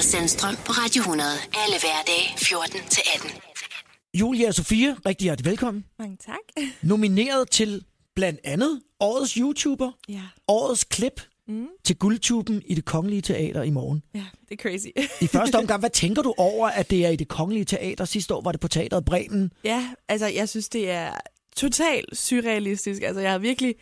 Lars Sandstrøm på Radio 100. Alle hverdage 14-18. Julia og Sofie, rigtig hjertelig velkommen. Mange tak. Nomineret til blandt andet årets YouTuber, Ja. årets klip mm. til Guldtuben i det Kongelige Teater i morgen. Ja, det er crazy. I første omgang, hvad tænker du over, at det er i det Kongelige Teater? Sidste år var det på Teateret Bremen. ja, altså jeg synes, det er totalt surrealistisk. Altså jeg havde virkelig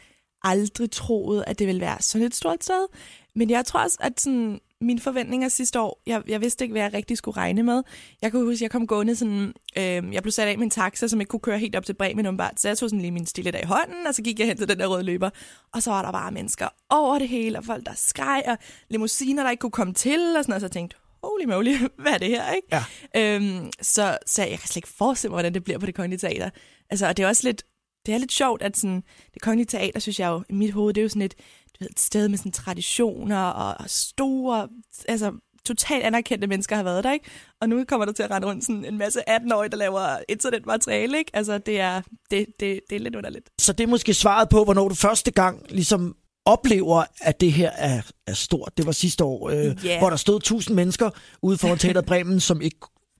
aldrig troet, at det ville være sådan et stort sted. Men jeg tror også, at sådan, mine forventninger sidste år, jeg, jeg vidste ikke, hvad jeg rigtig skulle regne med. Jeg kunne huske, at jeg kom gående sådan, øh, jeg blev sat af med en taxa, som ikke kunne køre helt op til Bremen umiddelbart. Så jeg tog sådan lige min stille der i hånden, og så gik jeg hen til den der røde løber. Og så var der bare mennesker over det hele, og folk, der skreg, og limousiner, der ikke kunne komme til, og sådan noget. Så jeg tænkte, holy moly, hvad er det her, ikke? Ja. Øhm, så, så jeg kan slet ikke forestille mig, hvordan det bliver på det kongelige teater. Altså, og det er også lidt, det er lidt sjovt, at sådan, det kongelige teater, synes jeg jo, i mit hoved, det er jo sådan et, et sted med sådan traditioner og, store, altså totalt anerkendte mennesker har været der, ikke? Og nu kommer der til at rende rundt sådan en masse 18-årige, der laver internetmateriale, ikke? Altså, det er, det, det, det er lidt underligt. Så det er måske svaret på, hvornår du første gang ligesom oplever, at det her er, er stort. Det var sidste år, øh, Ja. hvor der stod tusind mennesker ude foran Teateret Bremen, som ikke,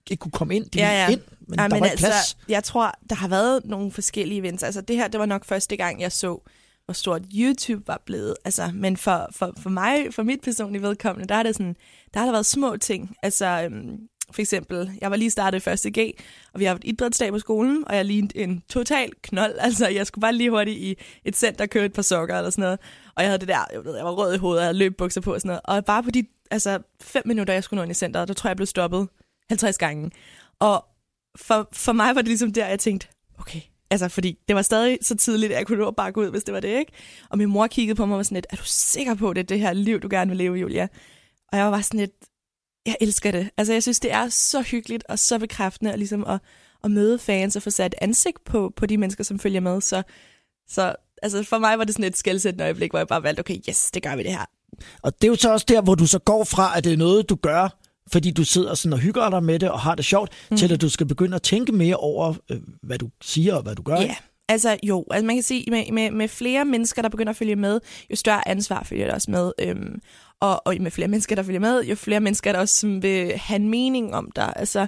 ikke kunne komme ind. De Ja, ja. ind, men Ej, der var ikke altså, plads. jeg tror, der har været nogle forskellige events. Altså, det her, det var nok første gang, jeg så, hvor stort YouTube var blevet. Altså, men for, for, for mig, for mit personlige vedkommende, der er det sådan, der har der været små ting. Altså, øhm, for eksempel, jeg var lige startet i 1. G, og vi har haft idrætsdag på skolen, og jeg lignede en total knold. Altså, jeg skulle bare lige hurtigt i et center købe et par sokker eller sådan noget. Og jeg havde det der, jeg, ved, jeg var rød i hovedet, og jeg havde løbbukser på og sådan noget. Og bare på de altså, fem minutter, jeg skulle nå ind i centeret, der tror jeg, jeg blev stoppet 50 gange. Og for, for mig var det ligesom der, jeg tænkte, okay, altså fordi det var stadig så tidligt, at jeg kunne nå at bakke ud, hvis det var det, ikke? Og min mor kiggede på mig og var sådan lidt, er du sikker på, at det er det her liv, du gerne vil leve, Julia? Og jeg var bare sådan lidt, jeg elsker det. Altså jeg synes, det er så hyggeligt og så bekræftende at, ligesom at, at møde fans og få sat ansigt på, på de mennesker, som følger med. Så, så altså for mig var det sådan et skældsættende øjeblik, hvor jeg bare valgte, okay, yes, det gør vi det her. Og det er jo så også der, hvor du så går fra, at det er noget, du gør, fordi du sidder sådan og hygger dig med det og har det sjovt, mm. til at du skal begynde at tænke mere over, øh, hvad du siger og hvad du gør. Ja, altså jo, altså man kan sige, med, med, med flere mennesker, der begynder at følge med, jo større ansvar følger der også med. Øhm, og, og med flere mennesker, der følger med, jo flere mennesker, der også som vil have en mening om dig. Altså,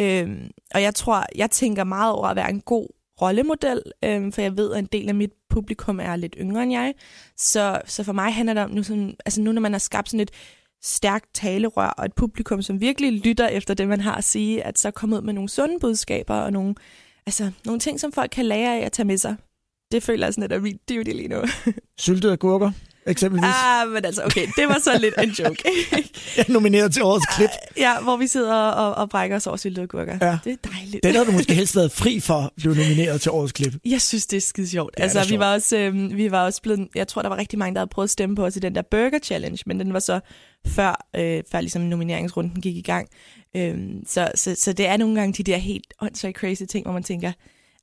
øhm, og jeg tror, jeg tænker meget over at være en god rollemodel, øhm, for jeg ved, at en del af mit publikum er lidt yngre end jeg. Så, så for mig handler det om, nu, sådan, altså nu når man har skabt sådan et stærkt talerør og et publikum, som virkelig lytter efter det, man har at sige, at så komme ud med nogle sunde budskaber og nogle, altså, nogle ting, som folk kan lære af at tage med sig. Det føler jeg sådan, lidt er min duty lige nu. Syltede agurker, eksempelvis. ah, men altså, okay, det var så lidt en joke. Jeg er nomineret til årets klip. ja, hvor vi sidder og, og brækker os over syltede gurker. Ja. Det er dejligt. Den havde du måske helst været fri for at blive nomineret til årets klip. Jeg synes, det er skide sjovt. altså, vi sjovt. var, også, øh, vi var også blevet, jeg tror, der var rigtig mange, der havde prøvet at stemme på os i den der Burger Challenge, men den var så før, øh, før ligesom nomineringsrunden gik i gang. Øhm, så, så, så det er nogle gange de der helt åndssvagt crazy ting, hvor man tænker,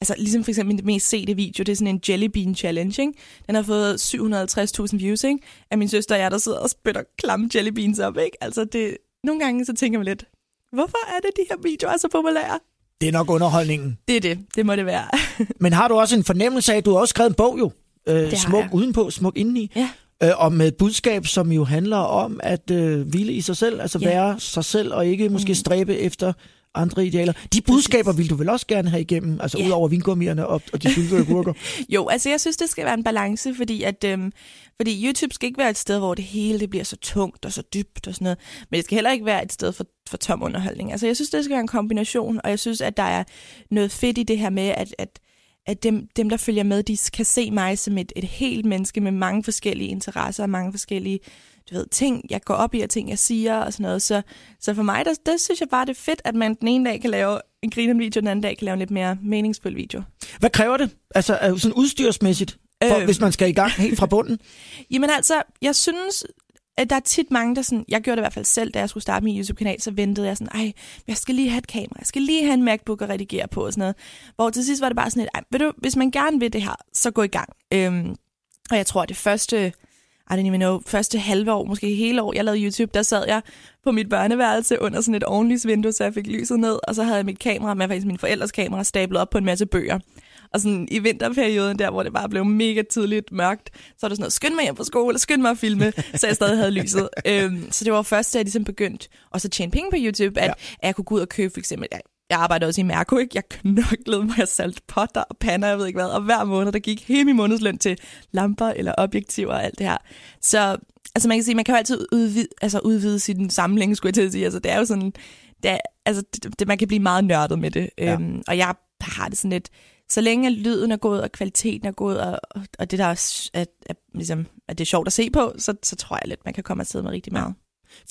altså ligesom for eksempel min mest sete video, det er sådan en Jelly Bean Challenge, ikke? Den har fået 750.000 views, ikke? Af min søster og jeg, der sidder og spytter klamme jelly beans op, ikke? Altså det, nogle gange så tænker man lidt, hvorfor er det, de her videoer er så populære? Det er nok underholdningen. Det er det, det må det være. Men har du også en fornemmelse af, at du har også skrevet en bog jo? Øh, smuk jeg. udenpå, smuk indeni. Ja. Øh, og med et budskab, som jo handler om at øh, hvile i sig selv, altså Ja. være sig selv, og ikke måske Mm. stræbe efter andre idealer. De budskaber vil du vel også gerne have igennem, altså Ja. ud over vingummierne og, og de syltede agurker. Jo, altså jeg synes, det skal være en balance, fordi at øhm, fordi YouTube skal ikke være et sted, hvor det hele det bliver så tungt og så dybt og sådan noget. Men det skal heller ikke være et sted for, for tom underholdning. Altså jeg synes, det skal være en kombination, og jeg synes, at der er noget fedt i det her med, at, at, at dem, dem, der følger med, de kan se mig som et, et helt menneske med mange forskellige interesser og mange forskellige du ved, ting, jeg går op i, og ting, jeg siger og sådan noget. Så, så for mig, der, der synes jeg bare, det er fedt, at man den ene dag kan lave en griner video, den anden dag kan lave en lidt mere meningsfuld video. Hvad kræver det? Altså øh, sådan udstyrsmæssigt, for, Øhm. hvis man skal i gang helt fra bunden? Jamen altså, jeg synes, at der er tit mange, der sådan, jeg gjorde det i hvert fald selv, da jeg skulle starte min YouTube-kanal, så ventede jeg sådan, ej, jeg skal lige have et kamera, jeg skal lige have en MacBook at redigere på og sådan noget. Hvor til sidst var det bare sådan et, ej, ved du, hvis man gerne vil det her, så gå i gang. Øhm, og jeg tror, det første, I don't even know, første halve år, måske hele år, jeg lavede YouTube, der sad jeg på mit børneværelse under sådan et ovenlysvindue, så jeg fik lyset ned, og så havde jeg mit kamera med, faktisk min forældres kamera, stablet op på en masse bøger. Og sådan i vinterperioden der, hvor det bare blev mega tidligt mørkt, så var det sådan noget, skynd mig hjem på skole, skynd mig at filme, så jeg stadig havde lyset. Øhm, så det var først, da jeg ligesom begyndte også at tjene penge på YouTube, at, ja. at jeg kunne gå ud og købe for eksempel, jeg, arbejdede også i Mærko, ikke? Jeg knoklede mig, jeg salte potter og pander, jeg ved ikke hvad, og hver måned, der gik hele min månedsløn til lamper eller objektiver og alt det her. Så altså man kan sige, man kan jo altid udvide, altså udvide sin samling, skulle jeg til at sige. Altså det er jo sådan, det, er, altså, det, det, man kan blive meget nørdet med det. Ja. Øhm, og jeg har det sådan lidt, så længe lyden er god, og kvaliteten er god, og, og det der er, at, at, ligesom, at det er sjovt at se på, så, så tror jeg lidt, man kan komme afsted med rigtig meget.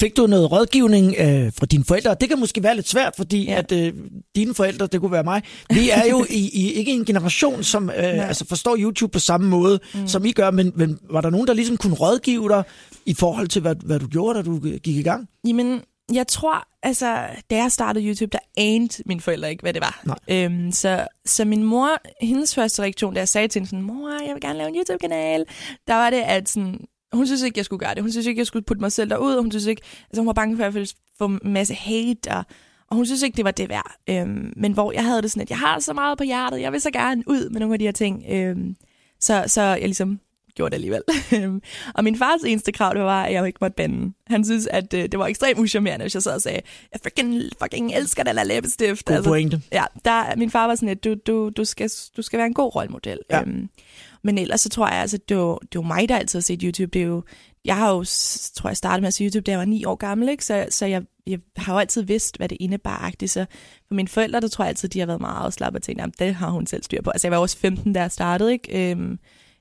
Fik du noget rådgivning øh, fra dine forældre? Det kan måske være lidt svært, fordi ja. at øh, dine forældre, det kunne være mig, vi er jo i, i ikke en generation, som øh, altså forstår YouTube på samme måde, mm. som I gør, men, men var der nogen, der ligesom kunne rådgive dig i forhold til, hvad, hvad du gjorde, da du gik i gang? Jamen, jeg tror, altså, da jeg startede YouTube, der anede mine forældre ikke, hvad det var. Nej. Øhm, så, så min mor, hendes første reaktion, da jeg sagde til hende sådan, mor, jeg vil gerne lave en YouTube-kanal, der var det, at sådan, hun synes ikke, jeg skulle gøre det. Hun synes ikke, jeg skulle putte mig selv derud. Hun synes ikke, altså hun var bange for at få en masse hate, og, og hun synes ikke, det var det værd. Øhm, men hvor jeg havde det sådan, at jeg har så meget på hjertet, jeg vil så gerne ud med nogle af de her ting. Øhm, så, så jeg ligesom gjorde det alligevel. og min fars eneste krav, det var, at jeg ikke måtte bande. Han synes, at øh, det var ekstremt uschammerende, hvis jeg sad og sagde, jeg fucking, fucking elsker den der læbestift. God altså, pointe. Ja, der, min far var sådan, at du, du, du, skal, du skal være en god rollemodel. Ja. Øhm, men ellers så tror jeg, altså, det, var, det var mig, der altid har set YouTube. Det er jo, jeg har jo, tror jeg, startet med at se YouTube, da jeg var ni år gammel, ikke? så, så jeg, jeg har jo altid vidst, hvad det indebar. Så for mine forældre, der tror jeg altid, de har været meget afslappet og tænkt, det har hun selv styr på. Altså jeg var også 15, da jeg startede, ikke? Øhm,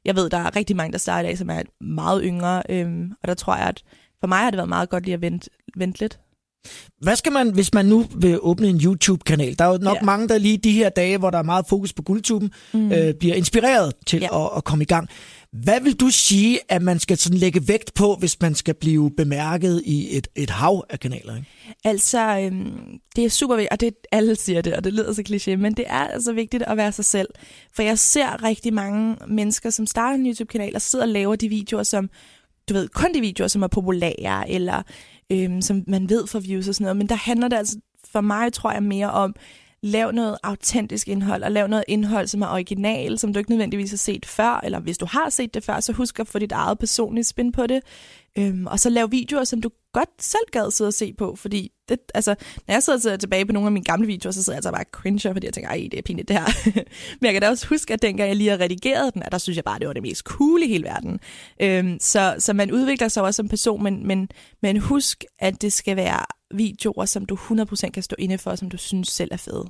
jeg ved, der er rigtig mange, der starter i dag, som er meget yngre, øhm, og der tror jeg, at for mig har det været meget godt lige at vente, vente lidt. Hvad skal man, hvis man nu vil åbne en YouTube-kanal? Der er jo nok ja. mange, der lige de her dage, hvor der er meget fokus på guldtuben, mm. øh, bliver inspireret til ja. at, at komme i gang. Hvad vil du sige, at man skal sådan lægge vægt på, hvis man skal blive bemærket i et, et hav af kanaler? Ikke? Altså, øhm, det er super vigtigt, og det, alle siger det, og det lyder så kliché, men det er altså vigtigt at være sig selv. For jeg ser rigtig mange mennesker, som starter en YouTube-kanal og sidder og laver de videoer, som, du ved, kun de videoer, som er populære, eller øhm, som man ved for views og sådan noget. Men der handler det altså for mig, tror jeg, mere om, lav noget autentisk indhold, og lav noget indhold, som er original, som du ikke nødvendigvis har set før, eller hvis du har set det før, så husk at få dit eget personlige spin på det. Øhm, og så lav videoer, som du godt selv gad sidde og se på, fordi det, altså, når jeg sidder tilbage på nogle af mine gamle videoer, så sidder jeg altså bare cringe, fordi jeg tænker, ej, det er pinligt det her. Men jeg kan da også huske, at dengang jeg lige har redigeret den, at der synes jeg bare, det var det mest cool i hele verden. Øhm, så, så man udvikler sig også som person, men, men, men husk, at det skal være videoer, som du 100% kan stå inde for, som du synes selv er fede.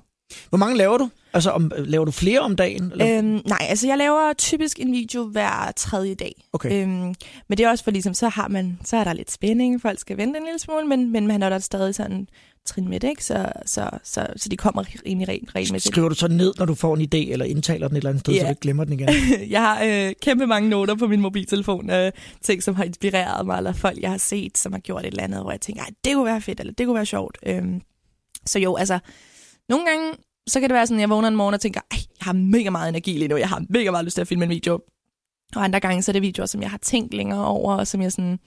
Hvor mange laver du? Altså, om, laver du flere om dagen? Eller? Øhm, nej, altså jeg laver typisk en video hver tredje dag. Okay. Øhm, men det er også for ligesom, så har man, så er der lidt spænding, folk skal vente en lille smule, men, men man er der stadig sådan trin med det, ikke? Så, så, så, så de kommer egentlig rent med Skriver du så ned, når du får en idé, eller indtaler den et eller andet sted, yeah. så du ikke glemmer den igen? jeg har øh, kæmpe mange noter på min mobiltelefon, øh, ting, som har inspireret mig, eller folk, jeg har set, som har gjort et eller andet, hvor jeg tænker, det kunne være fedt, eller det kunne være sjovt. Øhm, så jo, altså, nogle gange så kan det være sådan, at jeg vågner en morgen og tænker, Ej, jeg har mega meget energi lige nu, jeg har mega meget lyst til at filme en video. Og andre gange, så er det videoer, som jeg har tænkt længere over, og som jeg sådan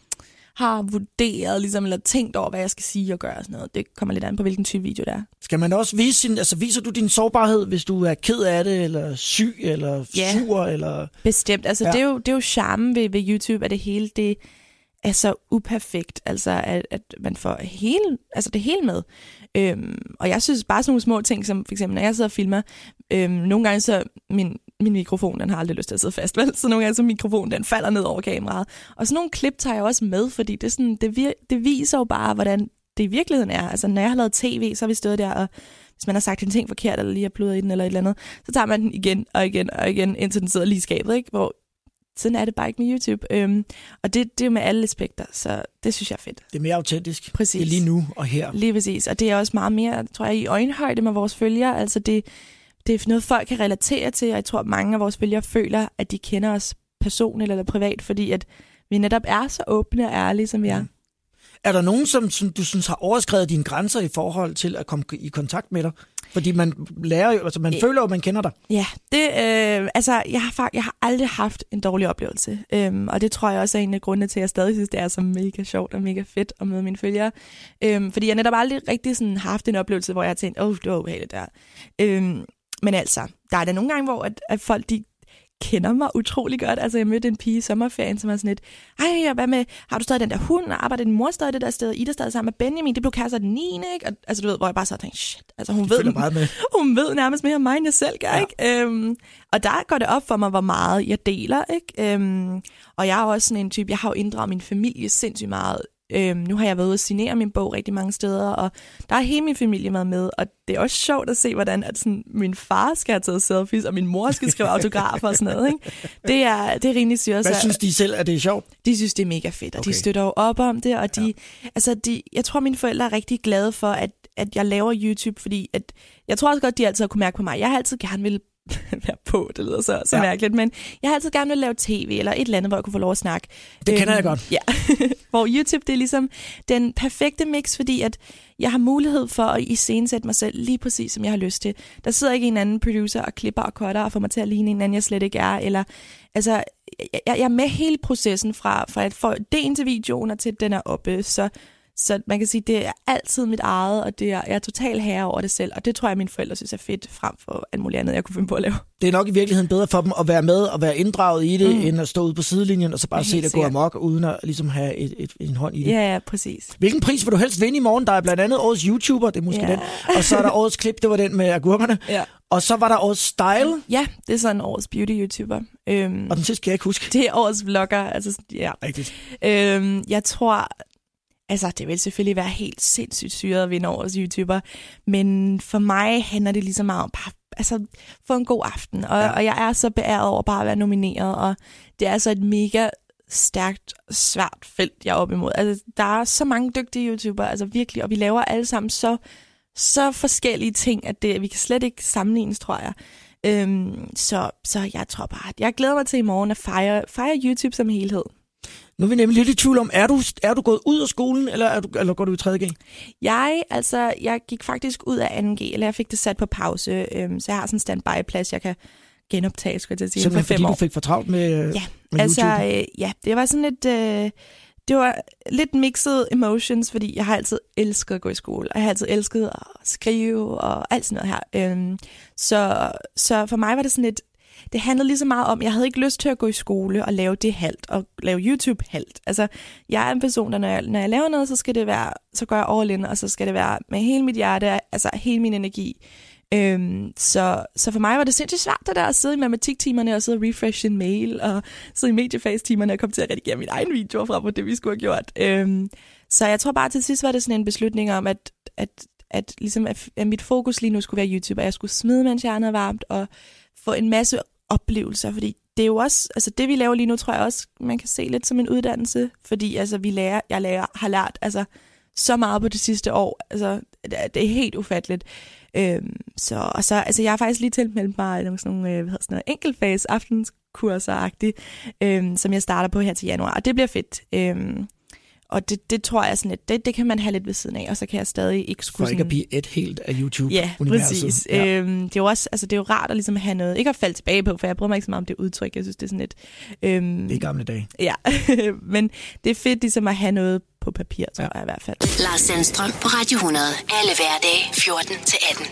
har vurderet, ligesom, eller tænkt over, hvad jeg skal sige og gøre og sådan noget. Det kommer lidt an på, hvilken type video det er. Skal man også vise sin, altså viser du din sårbarhed, hvis du er ked af det, eller syg, eller ja, sur, eller... bestemt. Altså, ja. det, er jo, det er jo charmen ved, ved YouTube, at det hele, det er så uperfekt. Altså, at, at man får hele, altså det hele med. Øhm, og jeg synes bare sådan nogle små ting, som for eksempel, når jeg sidder og filmer, øhm, nogle gange så min, min mikrofon, den har aldrig lyst til at sidde fast, vel? Så nogle gange så mikrofonen, den falder ned over kameraet. Og sådan nogle klip tager jeg også med, fordi det, sådan, det, vir- det viser jo bare, hvordan det i virkeligheden er. Altså, når jeg har lavet tv, så har vi stået der, og hvis man har sagt en ting forkert, eller lige har blødet i den, eller et eller andet, så tager man den igen og igen og igen, indtil den sidder lige i skabet, ikke? Hvor sådan er det bare ikke med YouTube. Øhm, og det, det er jo med alle aspekter, så det synes jeg er fedt. Det er mere autentisk. Præcis. Det er lige nu og her. Lige præcis. Og det er også meget mere, tror jeg, i øjenhøjde med vores følgere. Altså det, det er noget, folk kan relatere til, og jeg tror, mange af vores følgere føler, at de kender os personligt eller privat, fordi at vi netop er så åbne og ærlige, som vi er. Mm. Er der nogen, som, som du synes har overskrevet dine grænser i forhold til at komme i kontakt med dig? Fordi man lærer jo, altså man øh, føler jo, man kender dig. Ja, det, øh, altså jeg har, jeg har aldrig haft en dårlig oplevelse. Øhm, og det tror jeg også er en af grundene til, at jeg stadig synes, det er så mega sjovt og mega fedt at møde mine følgere. Øhm, fordi jeg netop aldrig rigtig sådan har haft en oplevelse, hvor jeg har tænkt, åh, oh, det var ubehageligt der. Øhm, men altså, der er der nogle gange, hvor at, at folk de kender mig utrolig godt. Altså, jeg mødte en pige i sommerferien, som var sådan lidt, ej, hvad med, har du stadig den der hund, og arbejder din mor stadig det der sted, Ida stadig sammen med Benjamin, det blev kærester den 9. Ikke? Og, altså, du ved, hvor jeg bare så tænkte, shit, altså, hun, De ved, meget med. hun ved nærmest mere om mig, end jeg selv gør, Ja. ikke? Øhm, og der går det op for mig, hvor meget jeg deler, ikke? Øhm, og jeg er også sådan en type, jeg har jo inddraget min familie sindssygt meget. Øhm, nu har jeg været ude og signere min bog rigtig mange steder, og der er hele min familie med med, og det er også sjovt at se, hvordan at sådan, min far skal have taget selfies, og min mor skal skrive autografer og sådan noget. Ikke? Det, er, det er rimelig syret. Hvad synes de selv, at det er sjovt? de synes, det er mega fedt, og okay. De støtter jo op om det, og de, ja. altså de, jeg tror, mine forældre er rigtig glade for, at, at jeg laver YouTube, fordi at, jeg tror også godt, de altid har kunne mærke på mig. Jeg har altid gerne vil være på, det lyder så, så ja. Mærkeligt, men jeg har altid gerne vil lave tv, eller et eller andet, hvor jeg kunne få lov at snakke. Det kender jeg godt. Ja, hvor YouTube, det er ligesom den perfekte mix, fordi at jeg har mulighed for at iscenesætte mig selv lige præcis, som jeg har lyst til. Der sidder ikke en anden producer og klipper og cutter og får mig til at ligne en anden, jeg slet ikke er, eller altså, jeg, jeg er med hele processen fra, fra at få idéen til videoen og til at den er oppe, så, så man kan sige, det er altid mit eget, og det er, jeg er total herre over det selv, og det tror jeg, mine forældre synes er fedt, frem for alt muligt andet, jeg kunne finde på at lave. Det er nok i virkeligheden bedre for dem at være med og være inddraget i det, Mm. end at stå ude på sidelinjen og så bare se det gå amok, uden at ligesom have et, et, en hånd i det. Ja, ja, præcis. Hvilken pris vil du helst vinde i morgen? Der er blandt andet årets YouTuber, det er måske Ja. den. Og så er der årets klip, det var den med agurkerne. Ja. Og så var der årets style, Ja, det er sådan årets beauty-YouTuber. Øhm, og den sidste kan jeg ikke huske. det er årets vlogger, altså ja. Rigtigt. Øhm, jeg tror, altså det vil selvfølgelig være helt sindssygt syret at vinde årets YouTuber, men for mig handler det lige så meget om bare altså, få en god aften, og, ja. Og jeg er så beæret over bare at være nomineret, og det er altså et mega stærkt, svært felt, jeg er op imod. Altså, der er så mange dygtige YouTubere, altså virkelig, og vi laver alle sammen så, så forskellige ting, at det, vi kan slet ikke sammenlignes, tror jeg. Øhm, så, så jeg tror bare, at jeg glæder mig til i morgen at fejre, fejre YouTube som helhed. Nu er vi nemlig lidt i tvivl om, er du, er du gået ud af skolen, eller, er du, eller går du i 3.G? Jeg, altså, jeg gik faktisk ud af 2G, eller jeg fik det sat på pause, øhm, så jeg har sådan en standby-plads, jeg kan genoptage, skulle jeg til at sige, Simpelthen fem fordi år. du fik for travlt med, Ja, med altså, YouTube? øh, ja, det var sådan lidt, øh, det var lidt mixed emotions, fordi jeg har altid elsket at gå i skole, og jeg har altid elsket at skrive og alt sådan noget her. Øhm, så, så for mig var det sådan lidt, det handlede lige så meget om, jeg havde ikke lyst til at gå i skole og lave det halvt, og lave YouTube halvt. Altså, jeg er en person, der når jeg, når jeg laver noget, så skal det være, så går jeg all in, og så skal det være med hele mit hjerte, altså hele min energi. Øhm, så, så for mig var det sindssygt svært det der at sidde i matematiktimerne og sidde og refresh en mail og sidde i mediefagstimerne og komme til at redigere min egen video fra på det, vi skulle have gjort. Øhm, så jeg tror bare til sidst var det sådan en beslutning om, at, at, at, ligesom at, at mit fokus lige nu skulle være YouTube, og jeg skulle smide, mens hjernen er varmt, og få en masse oplevelser, fordi det er jo også, altså det vi laver lige nu, tror jeg også, man kan se lidt som en uddannelse, fordi altså vi lærer, jeg lærer, har lært altså så meget på det sidste år, altså det er, helt ufatteligt. Øhm, så, og så, altså jeg har faktisk lige tilmeldt mig nogle sådan nogle, øh, hvad hedder sådan noget, enkeltfase aftenskurser øhm, som jeg starter på her til januar, og det bliver fedt. Øhm, og det, det tror jeg sådan lidt, det, det kan man have lidt ved siden af, og så kan jeg stadig ikke For skulle ikke at sådan... blive et helt af Ja, YouTube-universet. præcis. Ja. Ja. Øhm, det er jo også, altså det er jo rart at ligesom have noget, ikke at falde tilbage på, for jeg bryder mig ikke så meget om det udtryk, jeg synes det er sådan lidt... Øhm, Det er gamle dage. Ja, men det er fedt ligesom at have noget på papir, tror Ja. ja. jeg i hvert fald. Lars Sandstrøm på Radio 100. Alle hverdage 14 til 18.